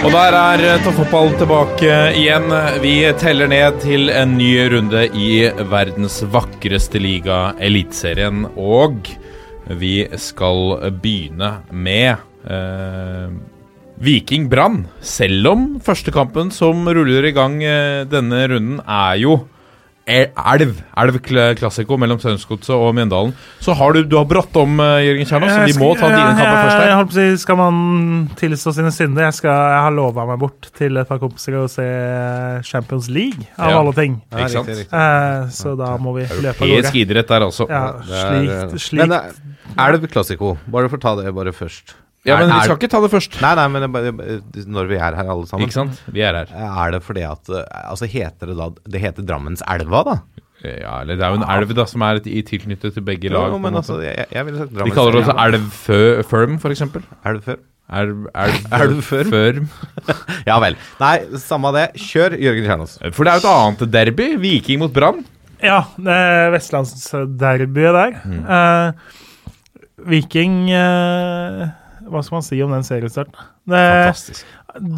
Og der er eh, Toppfotball tilbake igjen. Vi teller ned til en ny runde i verdens vakreste liga, Eliteserien. Og vi skal begynne med eh, Viking Brann. Selv om første kampen som ruller i gang eh, denne runden, er jo elv. Elv-klassiko mellom Strømsgodset og Mjøndalen. Så har du, du har brått om, eh, Jørgen Kjernås, så vi må ta dine kamper først Jeg, her. holdt på å si, skal man tilstå sine synder? Jeg, skal, jeg har lova meg bort til et par kompiser å se Champions League, av Ja. alle ting. Ikke sant? Eh, så da må vi løpe av Helt Europeisk idrett der også. Ja, slikt, slikt. Men eh, er klassiko? Bare for å ta det bare først. Ja, men Er- vi skal ikke ta det først. Nei, nei, men bare- når vi er her alle sammen Ikke sant? Vi er her. Er det fordi at eh, Altså heter det da Det heter Drammenselva, da? Ja, eller det er jo en elv da som er i tilknyttet til begge lag. Jo, men altså, jeg, jeg ville sagt De kaller det også elvførm, f.eks. Elvførm? for eksempel. Elv før? Elv, elv, Elv firm? firm. Ja vel. Nei, samme det. Kjør, Jørgen Kjernås. For det er jo et annet derby. Viking mot Brann. Ja, det er vestlandsderbyet der. Mm. Uh, Viking eh, Hva skal man si om den seriestarten? Det, Fantastisk.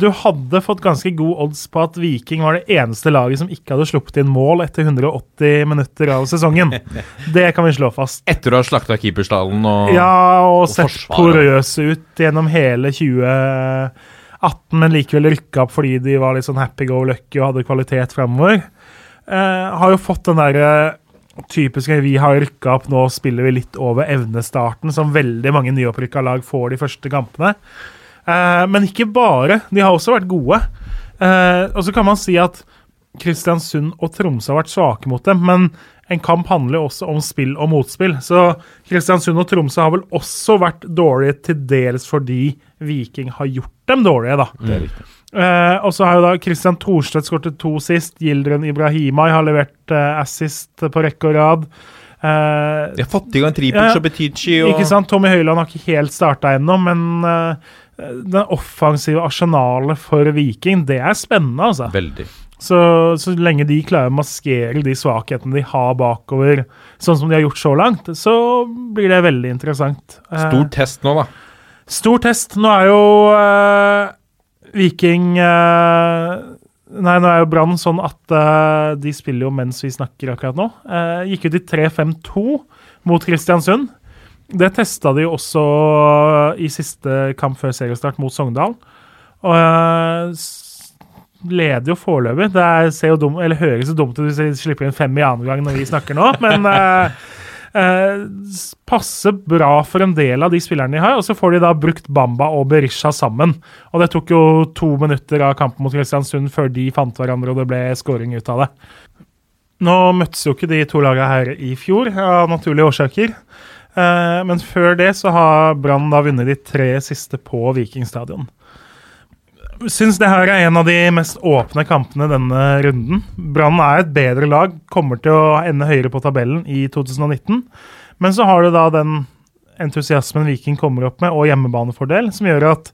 du hadde fått ganske god odds på at Viking var det eneste laget som ikke hadde sluppet inn mål etter 180 minutter av sesongen. Det kan vi slå fast. Etter å ha slakta keeperstallen og Ja, og, og sett porøse ut gjennom hele 2018, men likevel rykka opp fordi de var litt sånn happy go lucky og hadde kvalitet framover. Eh, har jo fått den derre typiske vi har rykka opp, nå spiller vi litt over evnestarten, som veldig mange nyopprykka lag får de første kampene. Eh, men ikke bare. De har også vært gode. Eh, og så kan man si at Kristiansund og Tromsø har vært svake mot dem, men en kamp handler jo også om spill og motspill. Så Kristiansund og Tromsø har vel også vært dårlige til dels fordi Viking har gjort dem dårlige, da. Eh, og så har jo da Christian Thorstvedt skåret to sist. Gildren Ibrahimai har levert eh, assist på rekke og rad. Eh, De har fått i gang Tripic og Betici og ikke sant? Tommy Høiland har ikke helt starta ennå, men det offensive arsenalet for Viking, det er spennende, altså. Veldig. Så, så lenge de klarer å maskere de svakhetene de har bakover, sånn som de har gjort så langt, så blir det veldig interessant. Stor test nå, da. Stor test. Nå er jo Viking eh, Nei, nå er jo Brann sånn at uh, de spiller jo mens vi snakker akkurat nå. Uh, gikk ut i 3-5-2 mot Kristiansund. Det testa de også i siste kamp før seriestart mot Sogndal. Og leder jo foreløpig. Det er, ser jo dum, eller høres jo dumt ut hvis de slipper inn fem i andre gang når vi snakker nå, men eh, passer bra for en del av de spillerne de har. Og så får de da brukt Bamba og Berisha sammen. Og det tok jo to minutter av kampen mot Kristiansund før de fant hverandre og det ble scoring ut av det. Nå møttes jo ikke de to lagene her i fjor, av naturlige årsaker. Eh, men før det så har Brann da vunnet de tre siste på Viking stadion. Syns det her er en av de mest åpne kampene denne runden. Brann er et bedre lag, kommer til å ende høyere på tabellen i 2019. Men så har du da den entusiasmen Viking kommer opp med, og hjemmebanefordel, som gjør at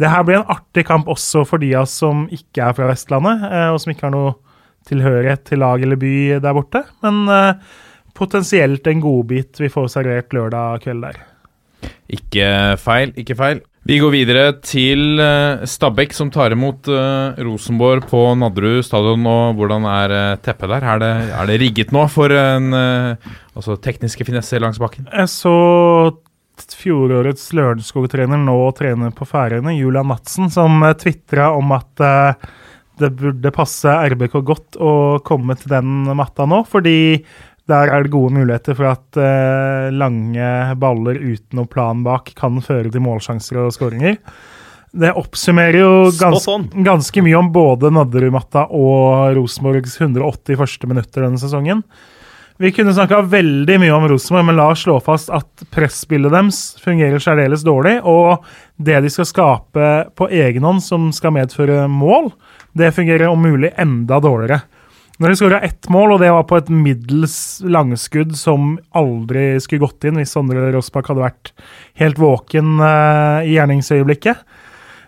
det her blir en artig kamp også for de av oss som ikke er fra Vestlandet, eh, og som ikke har noe tilhørighet til lag eller by der borte. Men eh, potensielt en godbit vi får servert lørdag kveld der. Ikke feil, ikke feil. Vi går videre til eh, Stabæk, som tar imot eh, Rosenborg på Nadderud stadion. Og hvordan er eh, teppet der? Er det, er det rigget nå for en altså tekniske finesser langs bakken? Jeg så fjorårets Lørenskog-trener, nå trener på Færøyene, Julian Madsen, som tvitra om at det burde passe RBK godt å komme til den matta nå, fordi der er det gode muligheter for at eh, lange baller uten noe plan bak kan føre til målsjanser og skåringer. Det oppsummerer jo gans ganske mye om både Nadderud-matta og Rosenborgs 180 første minutter denne sesongen. Vi kunne snakka veldig mye om Rosenborg, men la oss slå fast at presspillet deres fungerer særdeles dårlig. Og det de skal skape på egen hånd, som skal medføre mål, det fungerer om mulig enda dårligere. Når de skåra ett mål, og det var på et middels langskudd som aldri skulle gått inn hvis Sondre Rossbakk hadde vært helt våken uh, i gjerningsøyeblikket.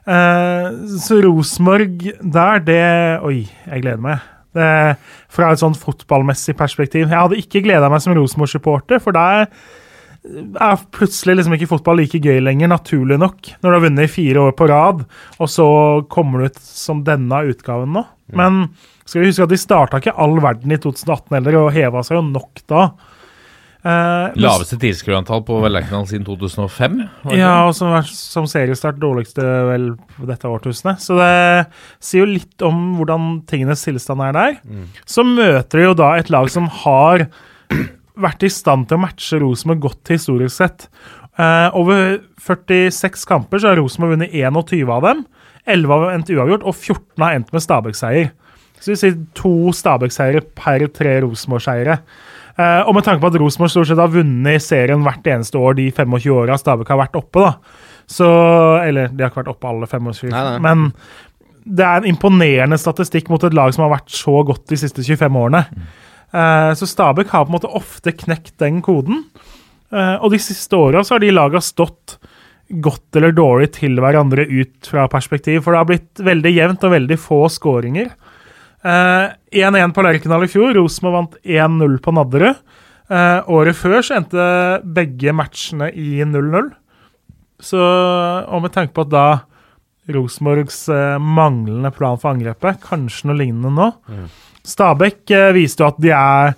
Uh, så Rosenborg der, det Oi, jeg gleder meg. Det, fra et sånn fotballmessig perspektiv. Jeg hadde ikke gleda meg som Rosenborg-supporter, for der er plutselig liksom ikke fotball like gøy lenger, naturlig nok. Når du har vunnet i fire år på rad, og så kommer du ut som denne utgaven nå. Men skal vi huske at de starta ikke all verden i 2018 heller, og heva seg jo nok da. Eh, Laveste tilskuerantall på Lerkendal siden 2005. Ja, og som, som seriestart dårligste vel dette årtusenet. Så det sier jo litt om hvordan tingenes tilstand er der. Så møter de jo da et lag som har vært i stand til å matche Rosenborg godt historisk sett. Eh, over 46 kamper så har Rosenborg vunnet 21 av dem. 11 har endt uavgjort, og 14 har endt med Stabæk-seier. Så vi sier to Stabæk-seiere per tre Rosenborg-seiere. Eh, og med tanke på at Rosenborg stort sett har vunnet serien hvert eneste år de 25 åra Stabæk har vært oppe, da. Så Eller de har ikke vært oppe alle 25, Nei, nei. men det er en imponerende statistikk mot et lag som har vært så godt de siste 25 årene. Eh, så Stabæk har på en måte ofte knekt den koden. Eh, og de siste åra så har de laga stått godt eller dårlig til hverandre ut fra perspektiv, for det har blitt veldig jevnt og veldig få skåringer. Eh, 1-1 på Lerkendal i fjor. Rosenborg vant 1-0 på Nadderud. Eh, året før så endte begge matchene i 0-0. Så, og med tanke på at da Rosenborgs eh, manglende plan for angrepet, kanskje noe lignende nå. Stabæk eh, viste jo at de er,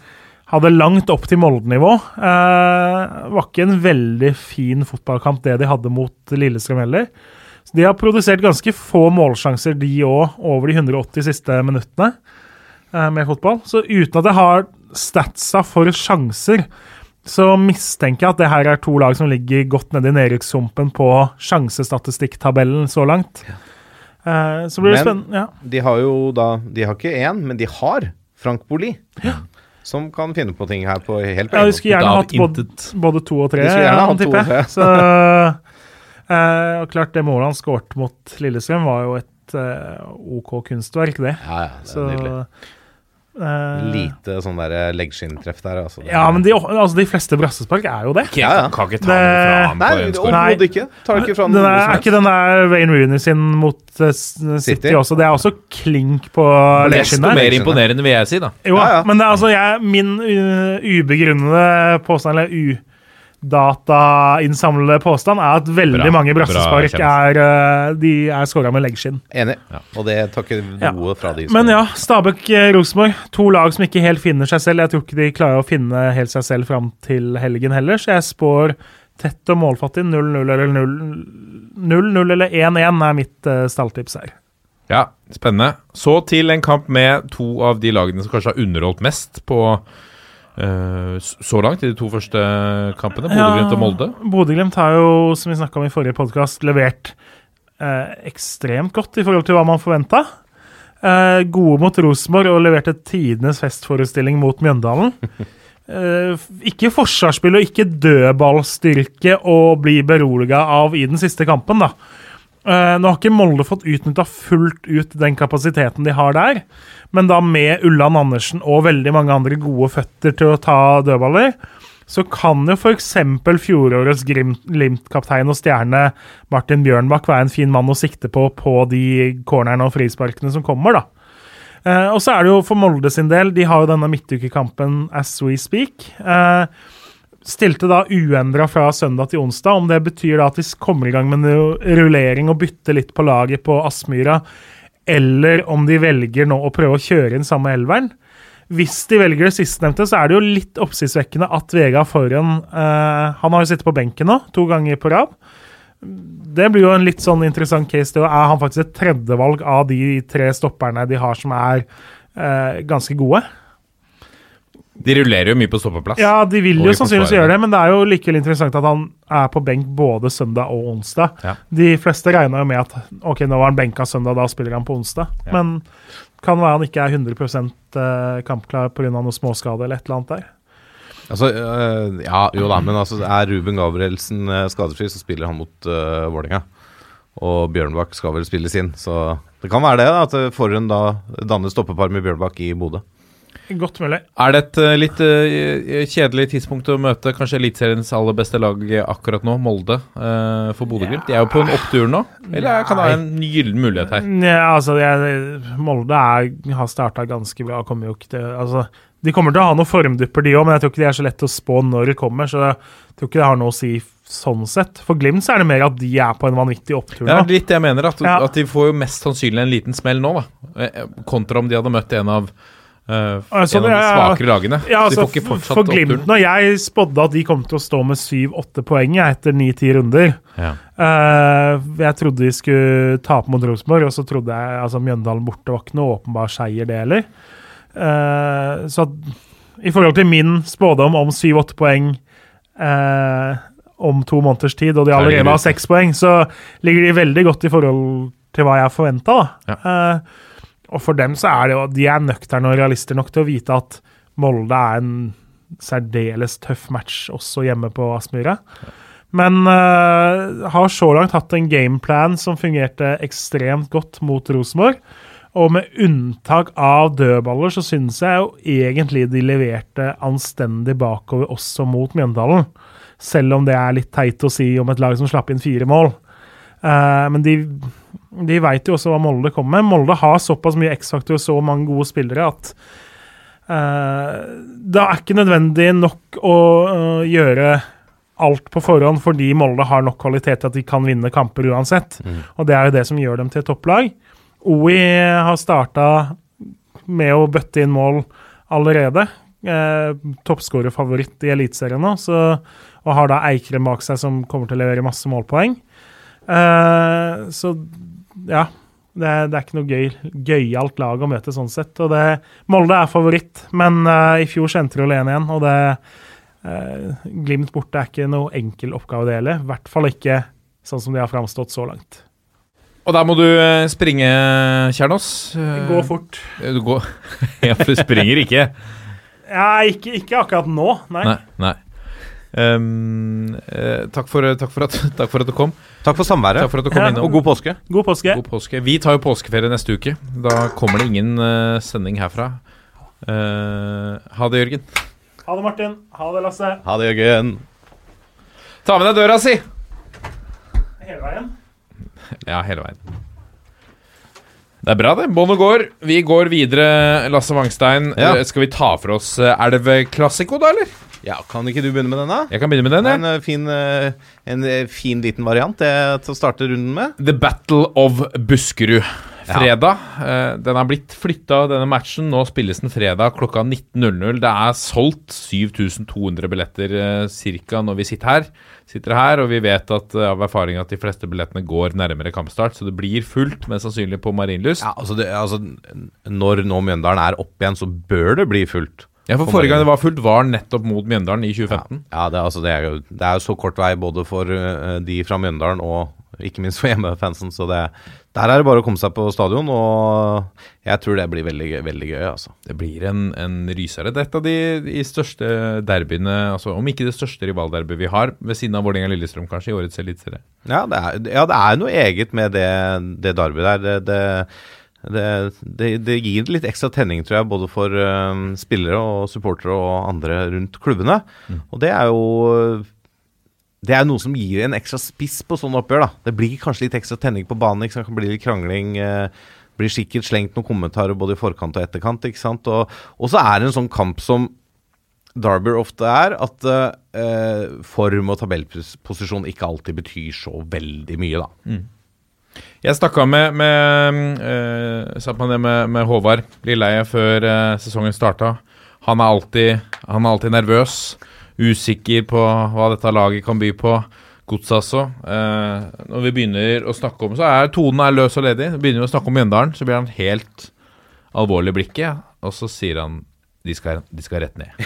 hadde langt opp til Molde-nivå. Eh, var ikke en veldig fin fotballkamp det de hadde mot Lillestrøm heller. Så de har produsert ganske få målsjanser, de òg, over de 180 siste minuttene eh, med fotball. Så uten at jeg har statsa for sjanser, så mistenker jeg at det her er to lag som ligger godt nede i nedrykkssumpen på sjansestatistikktabellen så langt. Eh, så blir det Men- spennende. Ja. De har jo da De har ikke én, men de har Frank Boli. Som kan finne på ting her på helt på Ja, vi skulle gjerne hatt både, både to og tre, tipper jeg. Så, eh, og klart, det målet han skåret mot Lillestrøm, var jo et eh, OK kunstverk, det. Ja, ja, det er Så nydelig. Eh, Lite sånn der leggskinntreff der, altså. Ja, men de, altså, de fleste brassespark er jo det. Ja, ja. Kan ikke ta Det- den fra ham Nei, på en. Nei. ikke. Tar ikke fra Den noe er, er ikke den der Wayne Rooney sin mot uh, City, City. også? Det er også klink på Desto ledskinnet. mer imponerende, vil jeg si, da. Jo, Ja, ja. men det er altså jeg, min uh, ubegrunnede påstand, eller udatainnsamlede påstand, er at veldig Bra, mange bra brassespark er, de er scora med leggskinn. Enig. Ja. Og det takker noe Ja. fra de som Men ja, Stabæk-Rosenborg. To lag som ikke helt finner seg selv. Jeg tror ikke de klarer å finne helt seg selv fram til helgen heller, så jeg spår tett og målfattig 0-0 eller 0-0 eller 1-1 er mitt uh, stalltips her. Ja, spennende. Så til en kamp med to av de lagene som kanskje har underholdt mest på eh, så langt i de to første kampene, Bodø-Glimt og Molde. Bodø-Glimt har jo, som vi snakka om i forrige podkast, levert eh, ekstremt godt i forhold til hva man forventa. Eh, gode mot Rosenborg og leverte tidenes festforestilling mot Mjøndalen. Eh, ikke forsvarsspill og ikke dødballstyrke å bli beroliga av i den siste kampen, da. Eh, nå har ikke Molde fått utnytta fullt ut den kapasiteten de har der, men da med Ulland Andersen og veldig mange andre gode føtter til å ta dødballer, så kan jo f.eks. fjorårets Glimt-kaptein og stjerne Martin Bjørnbakk være en fin mann å sikte på på de cornerne og frisparkene som kommer, da. Eh, og så er det jo for Molde sin del, de har jo denne midtukekampen as we speak. Eh, stilte da uendra fra søndag til onsdag. Om det betyr da at de kommer i gang med en rullering og bytter litt på laget på Aspmyra, eller om de velger nå å prøve å kjøre inn samme elveren. Hvis de velger det sistnevnte, så er det jo litt oppsiktsvekkende at Vega Foran eh, Han har jo sittet på benken nå, to ganger på rad. Det blir jo en litt sånn interessant case. Det er han faktisk et tredjevalg av de tre stopperne de har som er eh, ganske gode. De rullerer jo mye på stoppeplass. Ja, de vil jo sannsynligvis gjøre det, men det er jo likevel interessant at han er på benk både søndag og onsdag. Ja. De fleste regna jo med at ok, nå var han benka søndag, da spiller han på onsdag. Ja. Men kan være han ikke er 100 eh, kampklar pga. noe småskade eller et eller annet der. Altså, øh, ja, jo da, men altså, er Ruben Gabrielsen øh, skadefri, så spiller han mot øh, Vålerenga. Og Bjørnbakk skal vel spille sin, så det kan være det, da, at Forhund da danner stoppepar med Bjørnbakk i Bodø. Godt mulig. Er det et eh, litt uh, kjedelig tidspunkt å møte kanskje Eliteseriens aller beste lag akkurat nå, Molde, uh, for Bodø-Glimt? De er jo på en opptur nå, eller kan det være en gyllen mulighet her? Ja, altså, jeg, Molde er, har starta ganske bra. Kommer jo ikke til, altså, de kommer til å ha noen formdupper, de òg, men jeg tror ikke de er så lett å spå når det kommer. Så jeg tror ikke det har noe å si sånn sett. For Glimt så er det mer at de er på en vanvittig opptur Ja, er litt det jeg mener, at, Ja. at de får jo mest sannsynlig en liten smell nå, da. Kontra om de hadde møtt en av, eh, Altså, en av de er- svakere lagene. Ja, de altså, fortsatt for Glimt oppturen. nå, Jeg spådde at de kom til å stå med syv-åtte poeng etter ni-ti runder. Ja. uh, jeg trodde de skulle tape mot Rosenborg, og så trodde jeg altså Mjøndalen borte var ikke noe åpenbar seier, det heller. Uh, så at, i forhold til min spådom om syv-åtte poeng om to måneders tid, og de er allerede har seks poeng, så ligger de veldig godt i forhold til hva jeg forventa. Ja. Og for dem så er det jo De er nøkterne og realister nok til å vite at Molde er en særdeles tøff match også hjemme på Aspmyra. Men uh, har så langt hatt en gameplan som fungerte ekstremt godt mot Rosenborg. Og med unntak av dødballer, så synes jeg jo egentlig de leverte anstendig bakover også mot Mjøndalen. Selv om det er litt teit å si om et lag som slapp inn fire mål. Uh, men de, de veit jo også hva Molde kommer med. Molde har såpass mye X-faktor og så mange gode spillere at uh, det er ikke nødvendig nok å uh, gjøre alt på forhånd fordi Molde har nok kvalitet til at de kan vinne kamper uansett. Og det er jo det som gjør dem til topplag. OI har starta med å bøtte inn mål allerede. Eh, Toppskårerfavoritt i Eliteserien nå, så, og har da Eikrem bak seg som kommer til å levere masse målpoeng. Eh, så ja. Det, det er ikke noe gøy, gøyalt lag å møte sånn sett. Og det, Molde er favoritt, men uh, i fjor kjente de 1 igjen. Og det uh, Glimt borte er ikke noe enkel oppgave, det heller. I hvert fall ikke sånn som de har framstått så langt. Og der må du eh, springe, Kjernås. Gå fort. Du går Ja, for du springer ikke. Ja, ikke, ikke akkurat nå, nei. Nei. nei. Ehm, eh, takk, for, takk, for at, takk for at du kom. Takk for samværet, Takk for at du kom Ja. innom. og god påske. God påske. God påske. Vi tar jo påskeferie neste uke. Da kommer det ingen uh, sending herfra. Uh, ha det, Jørgen. Ha det, Martin. Ha det, Lasse. Ha det, Jørgen. Ta med deg døra si! Hele veien. Ja, hele veien. Det er bra, det. Båndet går. Vi går videre, Lasse Wangstein. Ja. Eh, Skal vi ta for oss Elveklassiko Elv Classico, da, eller? Ja, Kan ikke du begynne med den, da? Jeg kan begynne med den. Er jeg. en, eh, fin, eh, en eh, fin liten variant til å starte runden med. The Battle of Buskerud. Fredag. Ja. den har blitt flytta, denne matchen. Nå spilles den fredag klokka 19.00. Det er solgt 7200 billetter ca. cirka når vi sitter her. Sitter her, Og vi vet at, av erfaring at de fleste billettene går nærmere kampstart, så det blir fullt, mest sannsynlig på Marienlyst. Ja, altså, det, altså Når nå Mjøndalen er opp igjen, så bør det bli fullt. Ja, for Forrige gang det var fullt, var nettopp mot Mjøndalen i 2015. Ja, det, er- altså, det, er jo, det er jo så kort vei både for uh, de fra Mjøndalen og ikke minst for hjemmefansen. Så det, der er det bare å komme seg på stadion, og jeg tror det blir veldig, veldig gøy. altså. Det blir en, en rysere. Det er et av de, de største derbyene, altså om ikke det største rivalderbyet vi har, ved siden av Vålerenga-Lillestrøm kanskje, i årets eliteserie. Ja, det ja, det er noe eget med det, det derbyet der. Det, det, det, det, gir litt ekstra tenning, tror jeg, både for eh, spillere og supportere og andre rundt klubbene. Og det er jo det er noe som gir en ekstra spiss på sånne oppgjør. da. Det blir kanskje litt ekstra tenning på banen. ikke sant? Det kan bli litt krangling. Eh, blir sikkert slengt noen kommentarer både i forkant og etterkant. ikke sant? Og, og så er det en sånn kamp som Derby ofte er, at eh, form og tabellposisjon ikke alltid betyr så veldig mye, da. Jeg snakka med, med, eh, ned med, med Håvard Lilleheie før uh, sesongen starta. Han er, alltid, han er alltid nervøs, usikker på hva dette laget kan by på. Godset også. Uh, når vi begynner å snakke om Så er tonen er løs og ledig. Begynner vi å snakke om Mjøndalen, så blir han helt alvorlig i blikket. Og så sier han de skal, de skal rett ned.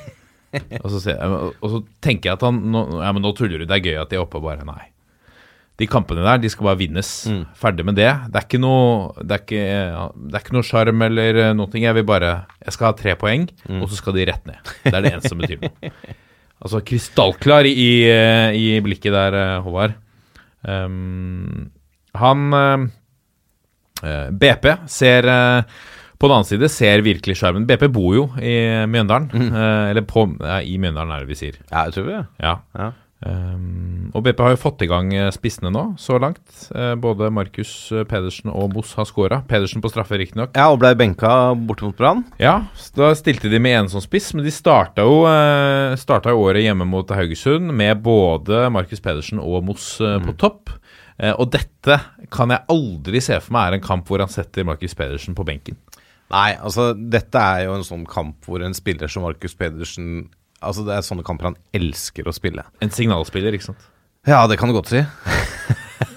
og, så sier, og så tenker jeg at han nå, ja, men nå tuller du, det er gøy at de er oppe. og Bare nei. De kampene der, de skal bare vinnes. Mm. Ferdig med det. Det er ikke noe Det er ikke, det er ikke noe sjarm eller eh, noe. Jeg vil bare Jeg skal ha tre poeng, Mm. og så skal de rett ned. Det er det eneste som betyr noe. Altså krystallklar i, eh, i blikket der, eh, Håvard. Um, han eh, BP ser uh, På den annen side ser virkelig sjarmen. BP bor jo i Mjøndalen. eh, eller på I Mjøndalen, er det vi sier. Ja, jeg tror vi. Ja. Ja. Um, og BP har jo fått i gang eh, spissene nå, så langt. Eh, både Markus eh, Pedersen og Moss har skåra. Pedersen på straffe, riktignok. Ja, og ble benka borte mot Brann. Ja, da stilte de med en som spiss, men de starta jo, starta jo året hjemme mot Haugesund med både Markus Pedersen og Moss eh, på topp. Og dette kan jeg aldri se for meg er en kamp hvor han setter Markus Pedersen på benken. Nei, altså dette er jo en sånn kamp hvor en spiller som Markus Pedersen Altså Det er sånne kamper han elsker å spille. En signalspiller, ikke sant? Ja, det kan du godt si.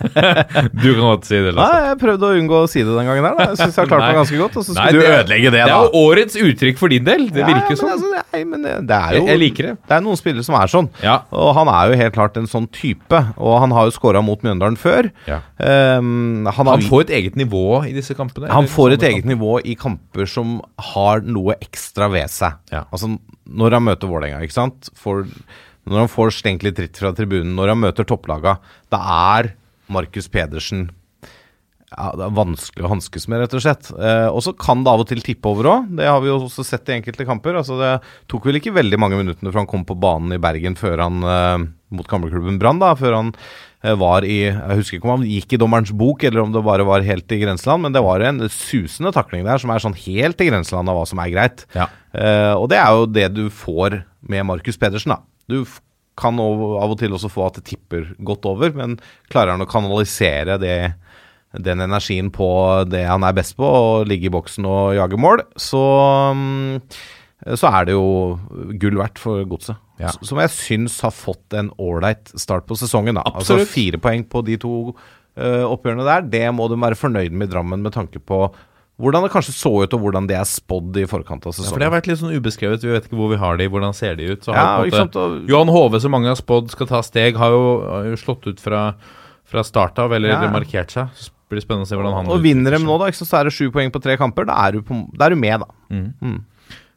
Du kan godt si det, Nei, Jeg prøvde å unngå å si det den gangen der. Da. Jeg syns jeg har klart meg ganske godt. Og så Nei, du det- ødelegge det, Det da. er jo årets uttrykk for din del. Det Ja, virker men sånn. Altså, nei, men det, det er jo Jeg- jeg liker det. Det er noen spillere som er sånn. Ja. Og han er jo helt klart en sånn type. Og han har jo scora mot Mjøndalen før. Ja. Um, han, har, Han får et eget nivå i disse kampene? han eller får et samme eget kamp? nivå i kamper som har noe ekstra ved seg. Ja. Altså når han møter Vålerenga, ikke sant. For, når han får stengt litt dritt fra tribunen, når han møter topplaga. Da er Markus Pedersen ja, det er vanskelig å hanskes med, rett og slett. Eh, og så kan det av og til tippe over òg. Det har vi jo også sett i enkelte kamper. Altså Det tok vel ikke veldig mange minuttene fra han kom på banen i Bergen før han eh, mot gamleklubben Brann, da. Før han eh, var i Jeg husker ikke om han gikk i dommerens bok, eller om det bare var helt i grenseland, men det var en susende takling der som er sånn helt i grenseland av hva som er greit. Ja. Eh, og det er jo det du får med Markus Pedersen, da. Du kan av og til også få at det tipper godt over, men klarer han å kanalisere det den energien på det han er best på, å ligge i boksen og jage mål, så, mm, så er det jo gull verdt for godset. Ja. Som jeg syns har fått en ålreit start på sesongen. Da. Absolutt. Altså fire poeng på de to uh, oppgjørene der, det må de være fornøyd med i Drammen med tanke på hvordan det kanskje så ut, og hvordan det er spådd i forkant av Ja, for. Det har vært litt sånn ubeskrevet. Vi vet ikke hvor vi har de, hvordan ser de ut. Så har Ja, måte- Johan Hove, som mange har spådd skal ta steg, har jo, har jo slått ut fra, fra start av, eller Ja. markert seg. Så blir det spennende å se hvordan han og vinner dem nå, da, så er det sju poeng på tre kamper. Da er du, på, da er du med, da. seg.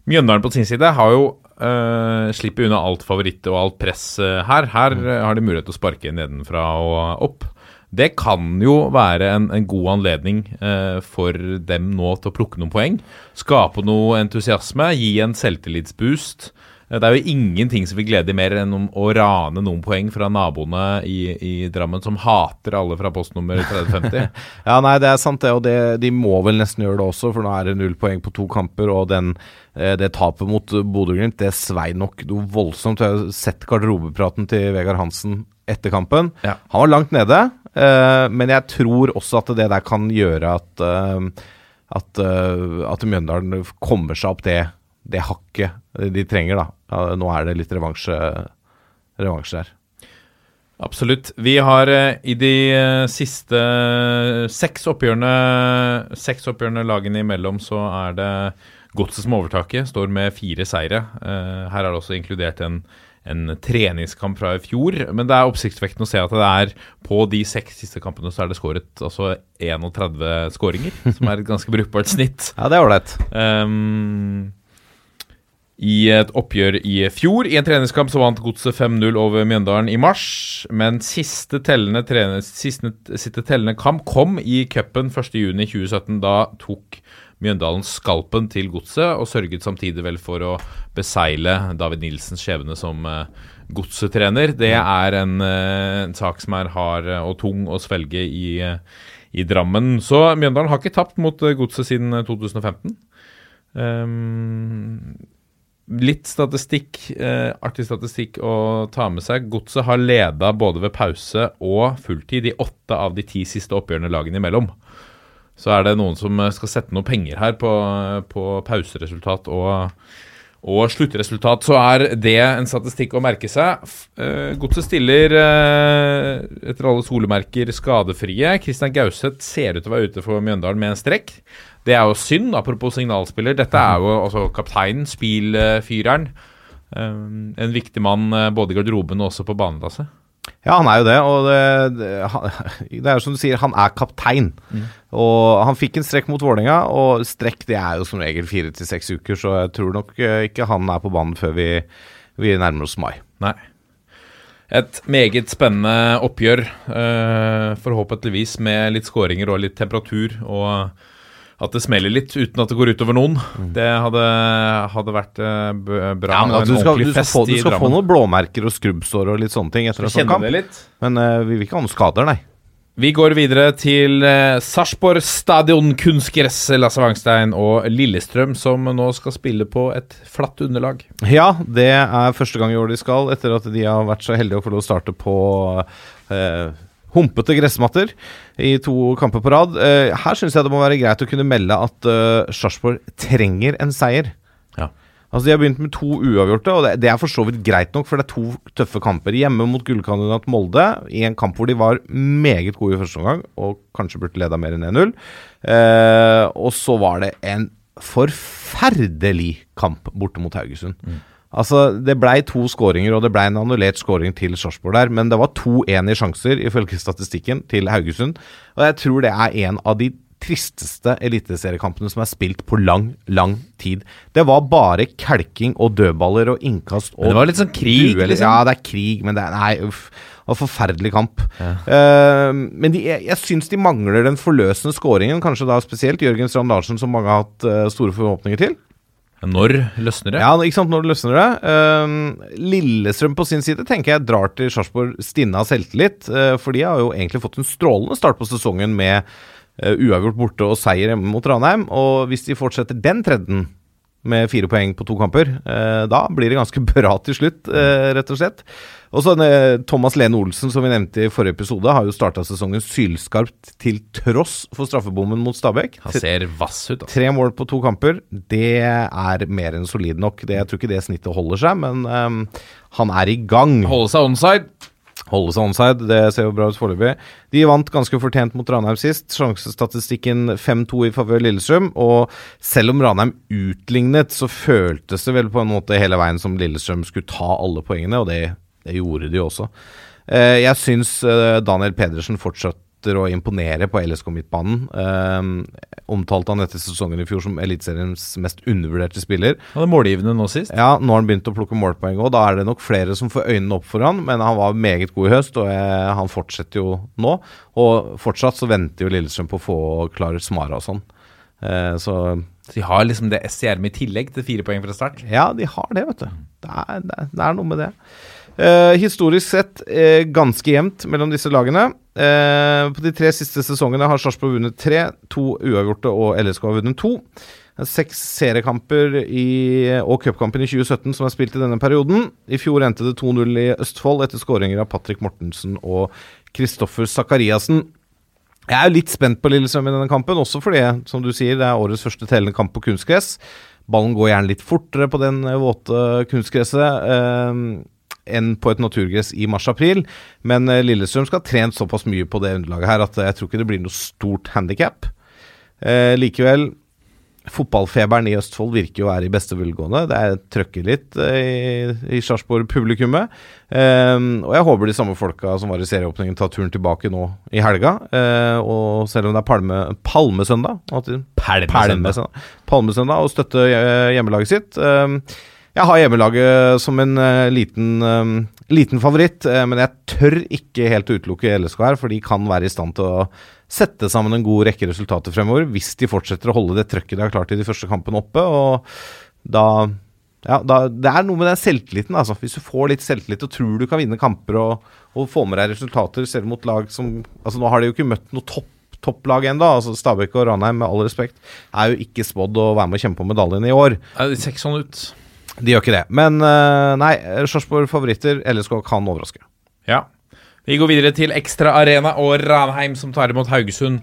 Mjøndalen på sin side har jo uh, slipper unna alt favoritt og alt press uh, her. Her uh, har de mulighet til å sparke nedenfra og opp. Det kan jo være en, en god anledning eh, for dem nå til å plukke noen poeng. Skape noe entusiasme, gi en selvtillitsboost. Eh, Det er jo ingenting som vil glede mer enn å rane noen poeng fra naboene i, i Drammen, som hater alle fra postnummer 3050. Ja, nei, det er sant det, og det, de må vel nesten gjøre det også, for nå er det null poeng på to kamper, og den, eh, det tapet mot Bodø-Glimt, det svei nok voldsomt. Jeg har sett garderobepraten til Vegard Hansen etter kampen. Ja. Han var langt nede, men jeg tror også at det der kan gjøre at eh, at, eh, at Mjøndalen kommer seg opp det, det hakket de trenger, da. Nå er det litt revansje, revansje der. Absolutt. Vi har eh, i de eh, siste seks oppgjørene Seks oppgjørene lagene imellom, så er det Godset som overtaket. Står med fire seire. Eh, her er det også inkludert en, en treningskamp fra i fjor. Men det er oppsiktsvekkende å se at det er på de seks siste kampene så er det skåret altså 31 skåringer, som er et ganske brukbart snitt. Ja, det er ålreit. Um, I et oppgjør i fjor, i en treningskamp, så vant Godset 5-0 over Mjøndalen i mars. Men siste tellende, trene, siste, siste tellende kamp kom i cupen 1.6.2017. Da tok Mjøndalen skalpen til Godset, og sørget samtidig vel for å besegle David Nilsens skjebne som uh, Godset-trener. Det er en, eh, en sak som er hard eh, og tung å svelge i, eh, i Drammen. Så Mjøndalen har ikke tapt mot eh, Godset siden eh, 2015. Um, litt statistikk, eh, artig statistikk å ta med seg. Godset har leda både ved pause og fulltid i åtte av de ti siste oppgjørene lagene imellom. Så er det noen som eh, skal sette noe penger her på, på pauseresultat og, og sluttresultat, så er det en statistikk å merke seg. Eh, Godset stiller eh, etter alle solemerker skadefrie. Kristian Gauseth ser ut til å være ute for Mjøndalen med en strekk. Det er jo synd, apropos signalspiller. Dette er jo altså kapteinen, spilfyreren. Eh, en viktig mann eh, både i garderoben og også på banelasset. Ja, han er jo det, og det, det, han- det er jo som du sier, han er kaptein. Og han fikk en strekk mot Vålerenga, og strekk det er jo som regel fire til seks uker, så jeg tror nok eh, ikke han er på banen før vi, vi nærmer oss mai. Nei. Et meget spennende oppgjør, eh, forhåpentligvis med litt skåringer og litt temperatur, og at det smeller litt uten at det går utover noen. Det hadde, hadde vært eh, bra. Ja, men at du skal, du skal, få, du skal få noen blåmerker og skrubbsår og litt sånne ting etter en sånn kamp. litt? Men uh, vi vil ikke ha noen skader, nei. Vi går videre til uh, Sarpsborg stadion kunstgress, Lasse Wangstein og Lillestrøm, som nå skal spille på et flatt underlag. Ja, det er første gang i år de skal, etter at de har vært så heldige å få lov å starte på eh, humpete gressmatter i to kamper på rad. Eh, her syns jeg det må være greit å kunne melde at uh, Sarpsborg trenger en seier. Ja. Altså De har begynt med to uavgjorte, og det, er for så vidt greit nok, for det er to tøffe kamper. Hjemme mot gullkandidat Molde, i en kamp hvor de var meget gode i første omgang, og kanskje burde leda mer enn 1-0. Eh, og så var det en forferdelig kamp borte mot Haugesund. Altså, Det blei to skåringer, og det blei en annullert skåring til Sarpsborg der, men det var 2-1 i sjanser, ifølge statistikken, til Haugesund. Og jeg tror det er en av de tristeste eliteseriekampene som er spilt på lang, lang tid. Det var bare kelking og dødballer og innkast og Men det var litt sånn krig, dueller. liksom. Ja, det er krig, men det er Nei, uff. Det var forferdelig kamp. Eh, men de, jeg, jeg syns de mangler den forløsende skåringen, kanskje da spesielt Jørgen Strand Larsen, som mange har hatt uh, store forhåpninger til. Når løsner det? Ja, ikke sant, når løsner det. Eh, Lillestrøm på sin side tenker jeg drar til Sarpsborg stinne av selvtillit, Uh, for de har jo egentlig fått en strålende start på sesongen med uh, uavgjort borte og seier hjemme mot Ranheim. Og hvis de fortsetter den trenden med fire poeng på to kamper, eh, da blir det ganske bra til slutt, eh, rett og slett. Og så Thomas Lene Olsen, som vi nevnte i forrige episode, har jo starta sesongen sylskarpt til tross for straffebommen mot Stabæk. Han ser vass ut, altså. Tre mål på to kamper, det er mer enn solid nok. Det, jeg tror ikke det snittet holder seg, men um, han er i gang. Holde seg onside. Holde seg onside, det ser jo bra ut foreløpig. De vant ganske fortjent mot Ranheim sist. Sjansestatistikken 5-2 i favør Lillestrøm. Og selv om Ranheim utlignet, så føltes det vel på en måte hele veien som Lillestrøm skulle ta alle poengene, og det, det gjorde de også. Eh, jeg syns eh, Daniel Pedersen fortsetter å imponere på LSK Midtbanen. Um, omtalte han etter sesongen i fjor som Eliteseriens mest undervurderte spiller. Han er målgivende nå sist. Ja, nå har han begynt å plukke målpoeng òg. Da er det nok flere som får øynene opp for han, men han var meget god i høst, og jeg, han fortsetter jo nå. Og fortsatt så venter jo Lillestrøm på å få klar Smara og sånn. Uh, så de har liksom det SCRM i tillegg til fire poeng fra start. ja, de har det, vet du. Det er, det er, det er noe med det. Eh, historisk sett eh, ganske jevnt mellom disse lagene. Eh, på de tre siste sesongene har Sarpsborg vunnet tre, to uavgjorte og LSK har vunnet to. Seks seriekamper i, og cupkampen i 2017 som er spilt i denne perioden. I fjor endte det 2-0 i Østfold etter skåringer av Patrick Mortensen og Kristoffer Sakariassen. Jeg er litt spent på Lillestrøm i denne kampen, også fordi, som du sier, det er årets første tellende kamp på kunstgress. Ballen går gjerne litt fortere på den våte kunstgresset enn på et naturgress i mars-april. Men eh, Lillestrøm skal ha trent såpass mye på det underlaget her at eh, jeg tror ikke det blir noe stort handikap. Eh, likevel, fotballfeberen i Østfold virker jo å være i beste velgående. Det er trøkker litt eh, i, i Sarpsborg-publikummet. Eh, og jeg håper de samme folka som var i serieåpningen, tar turen tilbake nå i helga. Eh, og selv om det er palme, palmesøndag alltid- Palmesøndag. Palmesøndag og støtte eh, hjemmelaget sitt. Jeg har hjemmelaget som en eh, liten, eh, liten favoritt, eh, men jeg tør ikke helt å utelukke LSK her, for de kan være i stand til å sette sammen en god rekke resultater fremover hvis de fortsetter å holde det trøkket de har klart i de første kampene oppe. og da ja, da, Det er noe med den selvtilliten. altså Hvis du får litt selvtillit og tror du kan vinne kamper og, og få med deg resultater selv mot lag som altså Nå har de jo ikke møtt noe topp topplag ennå. Altså Stabæk og Ranheim, med all respekt, er jo ikke spådd å være med å kjempe om medaljene i år. Det ser ikke sånn ut. De gjør ikke det. Men eh, nei, Sarpsborg favoritter. LSK kan overraske. Ja. Vi går videre til Ekstra Arena og Ranheim, som tar imot Haugesund.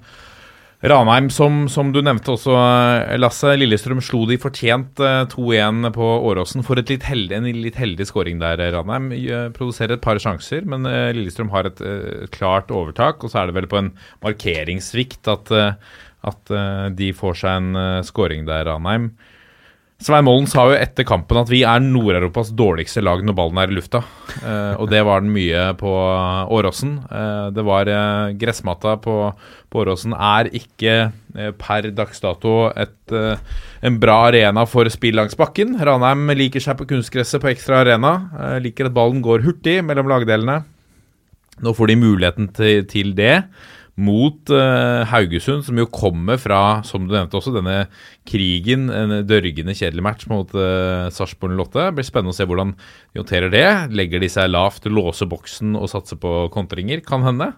Ranheim, som, som du nevnte også, eh, Lasse. Lillestrøm slo de fortjent eh, 2-1 på Åråsen for litt heldig, en litt heldig scoring der. eh, Ranheim eh, produserer et par sjanser, men eh, Lillestrøm har et eh, klart overtak. Og så er det vel på en markeringssvikt at, eh, at eh, de får seg en scoring der, Ranheim. Svein Målen sa jo etter kampen at vi er Nord-Europas dårligste lag når ballen er i lufta. Eh, og det var den mye på Åråsen. Eh, det var eh, Gressmatta på, på Åråsen er ikke eh, per dags dato et, eh, en bra arena for spill langs bakken. Ranheim liker seg på kunstgresset på ekstra arena. eh, liker at ballen går hurtig mellom lagdelene. Nå får de muligheten til, til det mot uh, Haugesund, som jo kommer fra, som du nevnte også, denne krigen. En dørgende kjedelig match mot uh, Sarpsborg 08. Det blir spennende å se hvordan de håndterer det. Legger de seg lavt, låser boksen og satser på kontringer? Kan hende.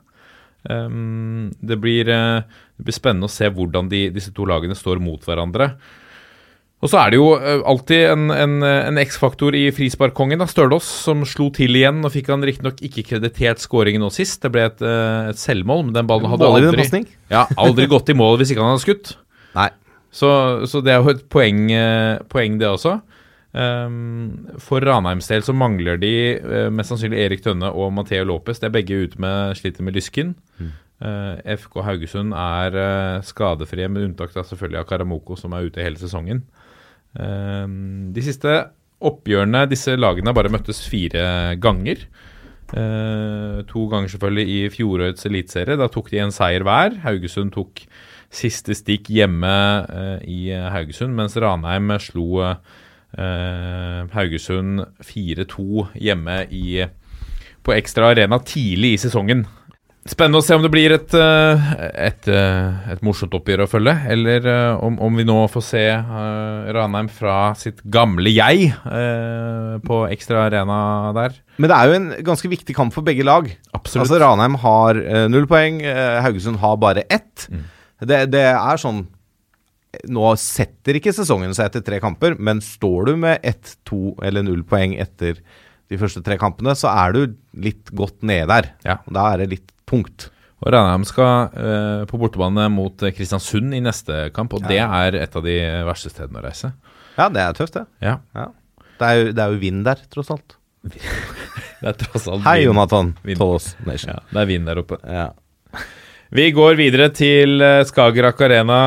Um, det, blir, uh, det blir spennende å se hvordan de, disse to lagene står mot hverandre. Og så er det jo eh, alltid en, en, en X-faktor i frisparkkongen, Stølås, som slo til igjen. og fikk han riktignok ikke kreditert skåringen nå sist. Det ble et, eh, et selvmål, men den ballen hadde aldri, ja, aldri gått i mål hvis ikke han hadde skutt. Nei. Så, så det er jo et poeng, eh, poeng det også. Um, for Ranheims del så mangler de eh, mest sannsynlig Erik Tønne og Matheo Lopez. De er begge ute med sliter med lysken. Eh, FK Haugesund er eh, skadefrie, med unntak av selvfølgelig av Karamoko, som er ute hele sesongen. Um, de siste oppgjørene Disse lagene bare møttes fire ganger. Eh, to ganger selvfølgelig i fjorårets eliteserie. Da tok de en seier hver. Haugesund tok siste stikk hjemme eh, i Haugesund, mens Ranheim slo eh, Haugesund 4-2 hjemme i, på Ekstra Arena tidlig i sesongen. Spennende å se om det blir et, eh, et, eh, et morsomt oppgjør å følge, eller eh, om, om vi nå får se uh, Ranheim fra sitt gamle jeg uh, på Ekstra Arena der. Men det er jo en ganske viktig kamp for begge lag. Absolutt. Altså Ranheim har uh, null poeng, Haugesund har bare ett. Mm. Det, det er sånn Nå setter ikke sesongen seg etter tre kamper, men står du med ett, to eller null poeng etter de første tre kampene, så er du litt godt nede der. Ja. Da er det litt tungt. Og Ranheim skal eh, på bortebane mot eh, Kristiansund i neste kamp, og det er et av de verste stedene å reise. Ja, det er tøft, det. Ja, Det er jo, det er jo vind der, tross alt. det er tross alt Hei, vind. Jonathan. Vind. Tollos Nation. Ja, det er vind der oppe. Ja. Vi går videre til eh, Skagerrak Arena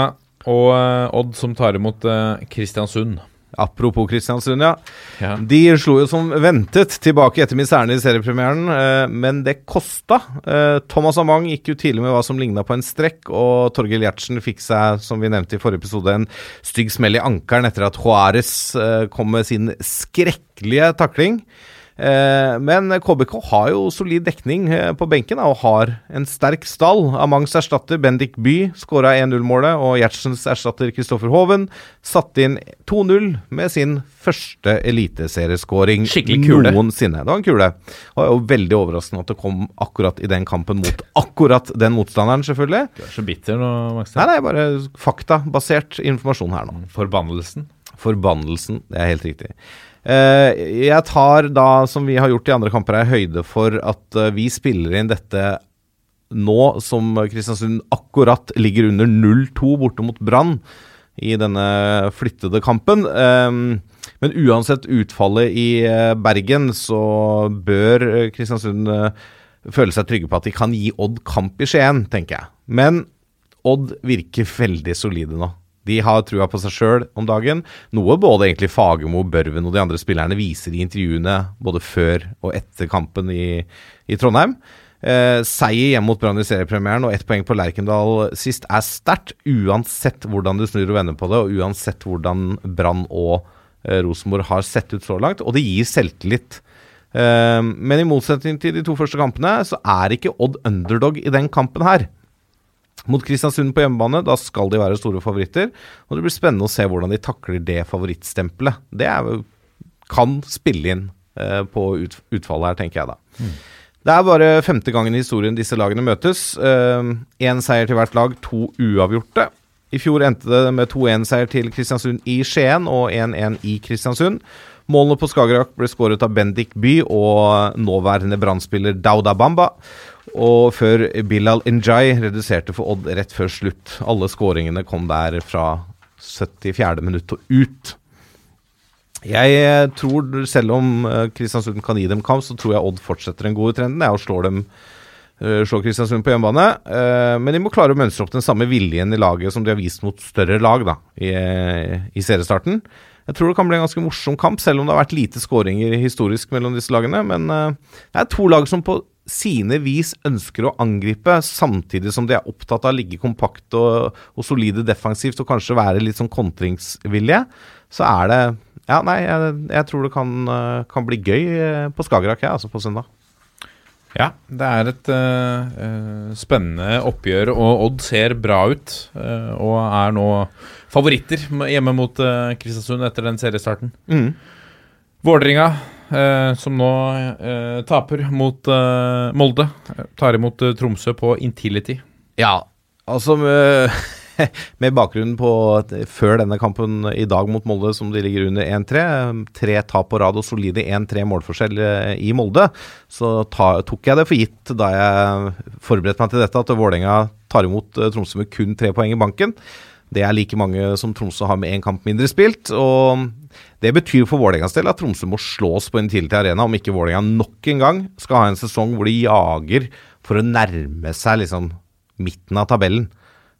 og eh, Odd som tar imot Kristiansund. Apropos Kristiansund, ja. Ja. De slo jo som ventet tilbake etter miserne i seriepremieren, eh, men det kosta. Eh, Thomas Amang gikk jo tidlig med hva som ligna på en strekk, og Torgill Gjertsen fikk seg, som vi nevnte i forrige episode, en stygg smell i ankelen etter at Juárez eh, kom med sin skrekkelige takling. Eh, men KBK har jo solid dekning eh, på benken og har en sterk stall. Amangs erstatter Bendik By skåra 1-0-målet, og Gjertsens erstatter Kristoffer Hoven satte inn 2-0 med sin første eliteserieskåring noensinne. Det var en kule. Og det jo veldig overraskende at det kom akkurat i den kampen mot akkurat den motstanderen, selvfølgelig. Du er så bitter nå, Max. Nei, nei, bare faktabasert informasjon her nå. Forbannelsen. Forbannelsen. Det er helt riktig. Eh, jeg tar da, som vi har gjort i andre kamper, høyde for at eh, vi spiller inn dette nå som Kristiansund akkurat ligger under 0-2 borte mot Brann i denne flyttede kampen. Eh, men uansett utfallet i eh, Bergen, så bør Kristiansund føle seg trygge på at de kan gi Odd kamp i Skien, tenker jeg. Men Odd virker veldig solide nå. De har trua på seg sjøl om dagen, noe både egentlig Fagermo, Børven og de andre spillerne viser i intervjuene både før og etter kampen i, i Trondheim. Eh, seier hjemme mot Brann i seriepremieren og ett poeng på Lerkendal sist er sterkt, uansett hvordan du snur og vender på det, og uansett hvordan Brann og eh, Rosenborg har sett ut så langt. Og det gir selvtillit. Eh, men i motsetning til de to første kampene, så er ikke Odd underdog i den kampen her. Mot Kristiansund på hjemmebane, da skal de være store favoritter. Og det blir spennende å se hvordan de takler det favorittstempelet. Det er, kan spille inn eh, på ut, utfallet her, tenker jeg da. Det er bare femte gangen i historien disse lagene møtes. Én seier til hvert lag, to uavgjorte. I fjor endte det med 2-1-seier til Kristiansund i Skien og 1-1 i Kristiansund. Målene på Skagerrak ble skåret av Bendik By og nåværende Brann-spiller Dauda Bamba. Og før Bilal Njay reduserte for Odd rett før slutt. Alle skåringene kom der fra 74. minutt og ut. Jeg eh, tror, selv om eh, Kristiansund kan gi dem kamp, så tror jeg Odd fortsetter den gode trenden jeg, slår dem eh, slår Kristiansund på hjemmebane. Men de må klare å mønstre opp den samme viljen i laget som de har vist mot større lag da, i, i seriestarten. Jeg tror det kan bli en ganske morsom kamp, selv om det har vært lite skåringer historisk mellom disse lagene. Men eh, det er to lag som på sine vis ønsker å angripe, samtidig som de er opptatt av å ligge kompakt og, og solide defensivt og kanskje være litt sånn kontringsvillige. Så er det Ja, nei, jeg, jeg tror det kan, eh, kan bli gøy eh, på Skagerrak, jeg, altså på søndag. Ja, det er et eh, spennende oppgjør, og Odd ser bra ut. Uh, og er nå favoritter hjemme mot uh, Kristiansund etter den seriestarten. Mm. Vålerenga, som nå taper mot Molde, tar imot Tromsø på Intility. Ja, altså med, bakgrunnen på før denne kampen i dag mot Molde, som de ligger under 1-3, tre tap på rad og solide 1-3 målforskjell eh, i Molde, så ta, tok jeg det for gitt da jeg forberedte meg til dette, at Vålerenga tar imot eh, Tromsø med kun tre poeng i banken. Det er like mange som Tromsø har med én kamp mindre spilt. og Det betyr for Vålerengas del at Tromsø må slås på en tidlig arena om ikke Vålerenga nok en gang skal ha en sesong hvor de jager for å nærme seg liksom midten av tabellen.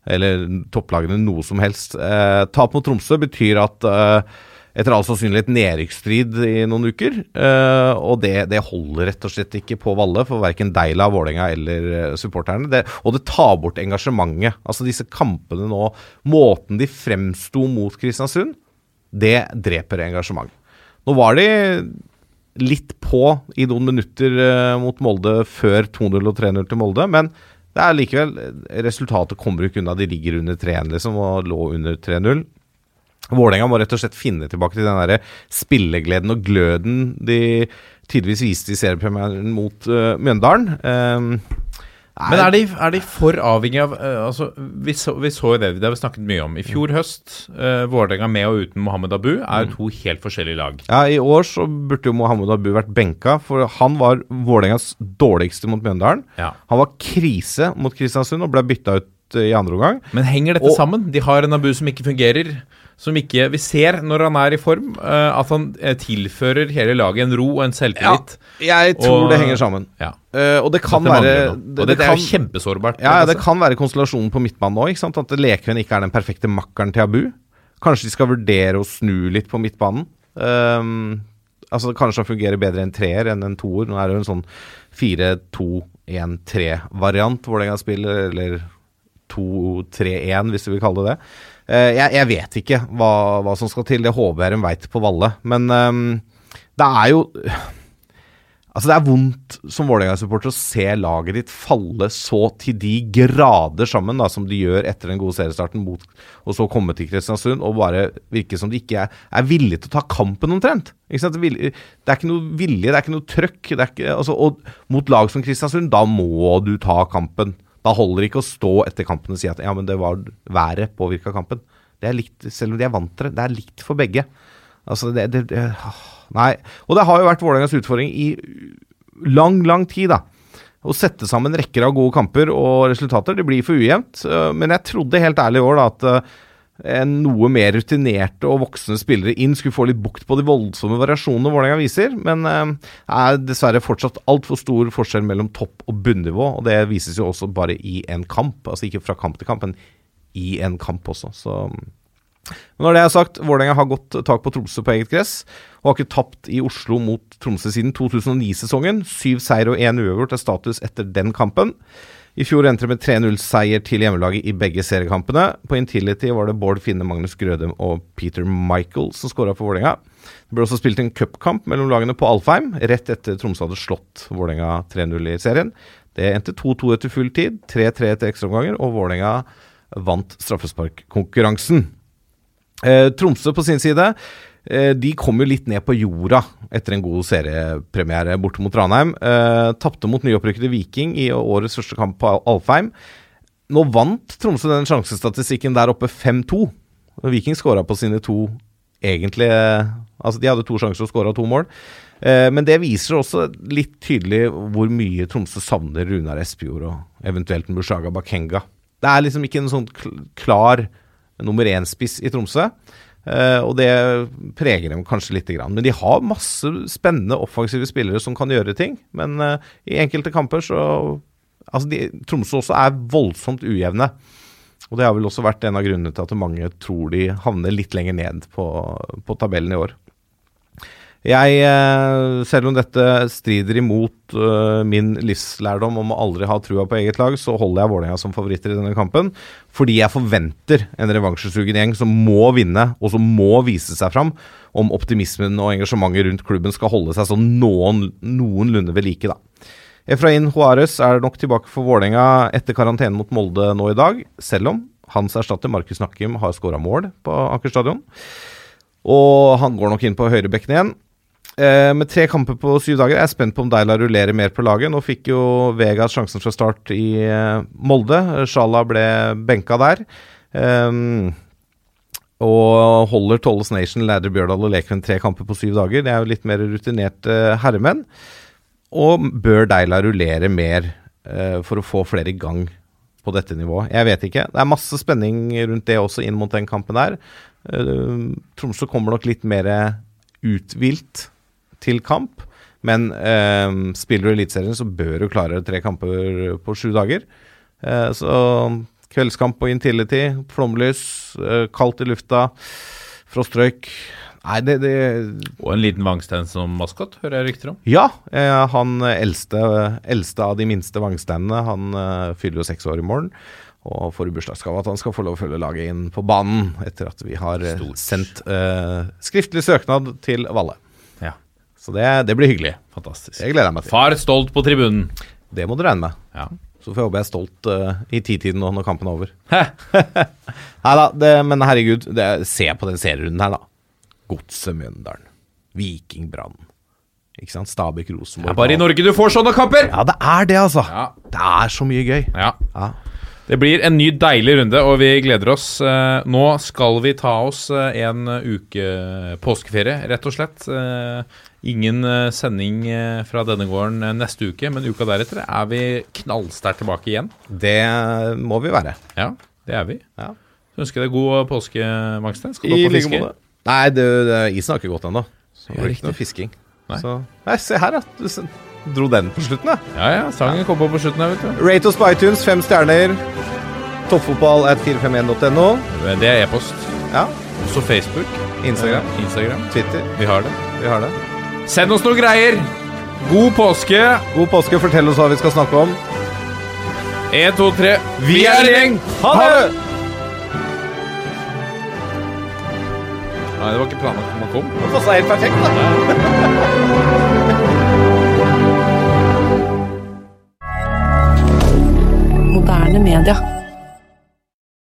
Eller topplagene noe som helst. Eh, tap mot Tromsø betyr at eh, etter all sannsynlighet nedrykksstrid i noen uker. Eh, og det, det, holder rett og slett ikke på Valle for verken Deila, Vålerenga eller eh, supporterne. Det, og det tar bort engasjementet. Altså disse kampene nå, måten de fremsto mot Kristiansund, det dreper engasjement. Nå var de litt på i noen minutter eh, mot Molde før 2-0 og 3-0 til Molde, men det er likevel Resultatet kommer ikke unna. De ligger under 3-1 liksom, og lå under 3-0. Vålerenga må rett og slett finne tilbake til den der spillegleden og gløden de tidvis viste i seriepremieren mot uh, Mjøndalen. Um, Men er de, er de, for avhengig av uh, altså, vi, så, vi så det, det har vi snakket mye om. I fjor høst, uh, Vålerenga med og uten Mohammed Abu, er jo to helt forskjellige lag. Ja, I år så burde jo Mohammed Abu vært benka, for han var Vålerengas dårligste mot Mjøndalen. Ja. Han var krise mot Kristiansund og ble bytta ut i andre omgang. Men henger dette Og- sammen? De har en Abu som ikke fungerer. Som ikke Vi ser når han er i form, uh, at han uh, tilfører hele laget en ro og en selvtillit. Ja, jeg tror Og- det henger sammen. Ja. Og det kan det være det, Og dette er jo kjempesårbart. Ja, det kan være konstellasjonen på midtbanen nå. At Lekven ikke er den perfekte makkeren til Abu. Kanskje de skal vurdere å snu litt på midtbanen. Um, altså Kanskje han fungerer bedre en treer enn en toer. Nå er det jo en sånn 4-2-1-3-variant Vålerenga spiller, eller 2-3-1, hvis du vil kalle det det. Eh, jeg, jeg vet ikke hva, hva som skal til. Det håper jeg de veit på Valle. Men um, det er jo Altså Det er vondt som Vålerenga-supporter å se laget ditt falle så til de grader sammen da, som de gjør etter den gode seriestarten, mot, og så komme til Kristiansund og bare virke som de ikke er, er villige til å ta kampen, omtrent. Det er ikke noe vilje, det er ikke noe trøkk. Ikke, altså, og mot lag som Kristiansund, da må du ta kampen. Da holder det ikke å stå etter kampen og si at ja, men det var været påvirka kampen. Det er likt, selv om de er vant til det, det er likt for begge. Altså, det, det, det Nei. Og det har jo vært Vålerengas utfordring i lang, lang tid, da. Å sette sammen rekker av gode kamper og resultater. Det blir for ujevnt. øh, Men jeg trodde helt ærlig i år da at en noe mer rutinerte og voksne spillere inn skulle få litt bukt på de voldsomme variasjonene Vålerenga viser. Men det er dessverre fortsatt altfor stor forskjell mellom topp- og bunnivå. Og det vises jo også bare i en kamp. Altså ikke fra kamp til kamp, men i en kamp også. Så men når det er sagt, Vålerenga har godt tak på Tromsø på eget gress, og har ikke tapt i Oslo mot Tromsø siden 2009-sesongen. Syv seier og én uavgjort er status etter den kampen. I fjor endte det med 3-0-seier til hjemmelaget i begge seriekampene. På Intility var det Bård Finne, Magnus Grødem og Peter Michael som skåra for Vålerenga. Det ble også spilt en cupkamp mellom lagene på Alfheim, rett etter Tromsø hadde slått Vålerenga 3-0 i serien. Det endte 2-2 etter full tid, 3-3 etter ekstraomganger, og Vålerenga vant straffesparkkonkurransen. Eh, Tromsø på sin side de kom jo litt ned på jorda etter en god seriepremiere borte mot Ranheim. Eh, Tapte mot nyopprykkede Viking i årets første kamp på Alfheim. Nå vant Tromsø den sjansestatistikken der oppe 5-2. Viking skåra på sine to egentlige Altså, de hadde to sjanser og skåra to mål. Eh, men det viser også litt tydelig hvor mye Tromsø savner Runar Espejord og eventuelt Mushaga Bakenga. Det er liksom ikke en sånn klar nummer én-spiss i Tromsø. Eh, og det preger dem kanskje lite grann. Men de har masse spennende offensive spillere som kan gjøre ting. Men eh, i enkelte kamper så Altså, de, Tromsø også er voldsomt ujevne. Og det har vel også vært en av grunnene til at mange tror de havner litt lenger ned på, på tabellen i år. Jeg, eh, selv om dette strider imot eh, min livslærdom om å aldri ha trua på eget lag, så holder jeg Vålerenga som favoritter i denne kampen. Fordi jeg forventer en revansjesugen gjeng som må vinne, og som må vise seg fram om optimismen og engasjementet rundt klubben skal holde seg sånn noen, noenlunde ved like, da. Efrain Juárez er nok tilbake for Vålerenga etter karantene mot Molde nå i dag, selv om hans erstatter Markus Nakkim har skåra mål på Aker stadion. Og han går nok inn på høyrebekken igjen. Eh, med tre kamper på syv dager jeg er spent på om Deila rullerer mer på laget. Nå fikk jo Vegas sjansen fra start i eh, Molde. Sjala ble benka der. Um, og holder Tolles Nation, Lærdre Bjørdal og Lekven tre kamper på syv dager. Det er jo litt mer rutinerte herremenn. Og bør Deila rullere mer eh, for å få flere i gang på dette nivået? Jeg vet ikke. Det er masse spenning rundt det også inn mot den kampen der. Uh, Tromsø kommer nok litt mer uthvilt til kamp. Men eh, spiller du Eliteserien, så bør du klare tre kamper på sju dager. Eh, så kveldskamp på Intility, flomlys, kaldt i lufta, frostrøyk Nei, det, det Og en liten Vangstein som maskot, hører jeg rykter om. Ja, han eldste, eldste av de minste Vangsteinene, han fyller jo seks år i morgen og får i bursdagsgave at han skal få lov å følge laget inn på banen etter at vi har eh, Stort. sendt skriftlig søknad til Valle. Så det, det blir hyggelig. Fantastisk. Det gleder jeg meg til. Far stolt på tribunen. Det må du regne med. Ja. Så får jeg håpe jeg er stolt uh, i titiden nå når kampen er over. Nei da, det, men herregud, det, se på den serierunden her, da. Godset Mjøndalen. Viking Brann. Ikke sant? Stabæk Det Rosenborg. er bare i Norge du får sånne kamper! Ja, det er det, altså. Ja. Det er så mye gøy. Ja. Ja. Det blir en ny deilig runde, og vi gleder oss. Eh, Nå skal vi ta oss eh, en uke påskeferie, rett og slett. Eh, Ingen eh, sending eh, fra denne gården eh, neste uke, men uka deretter er vi knallsterkt tilbake igjen. Det må vi være. Ja, det er vi. Ja. Så ønsker jeg deg god påske, Magstein. Skal du I opp og fiske? måte. Nei, det, det, isen har ikke gått ennå. Så det Ja, blir ikke noe fisking. Nei. Så Nei, se her, ja. Du dro den på slutten, da. Ja, ja. Sangen kom på på slutten her, vet du. Rate oss på iTunes, fem stjerner. Toppfotball at 451.no. Det er e-post. Ja. Også Facebook. Instagram. Instagram. Twitter. Vi har det. Vi har det. Send oss noen greier! God påske! God påske. Fortell oss hva vi skal snakke om. Én, to, tre. Vi er en gjeng! Ha det! Nei, det var ikke planlagt at man kom. Det passa helt perfekt, da. Moderne media.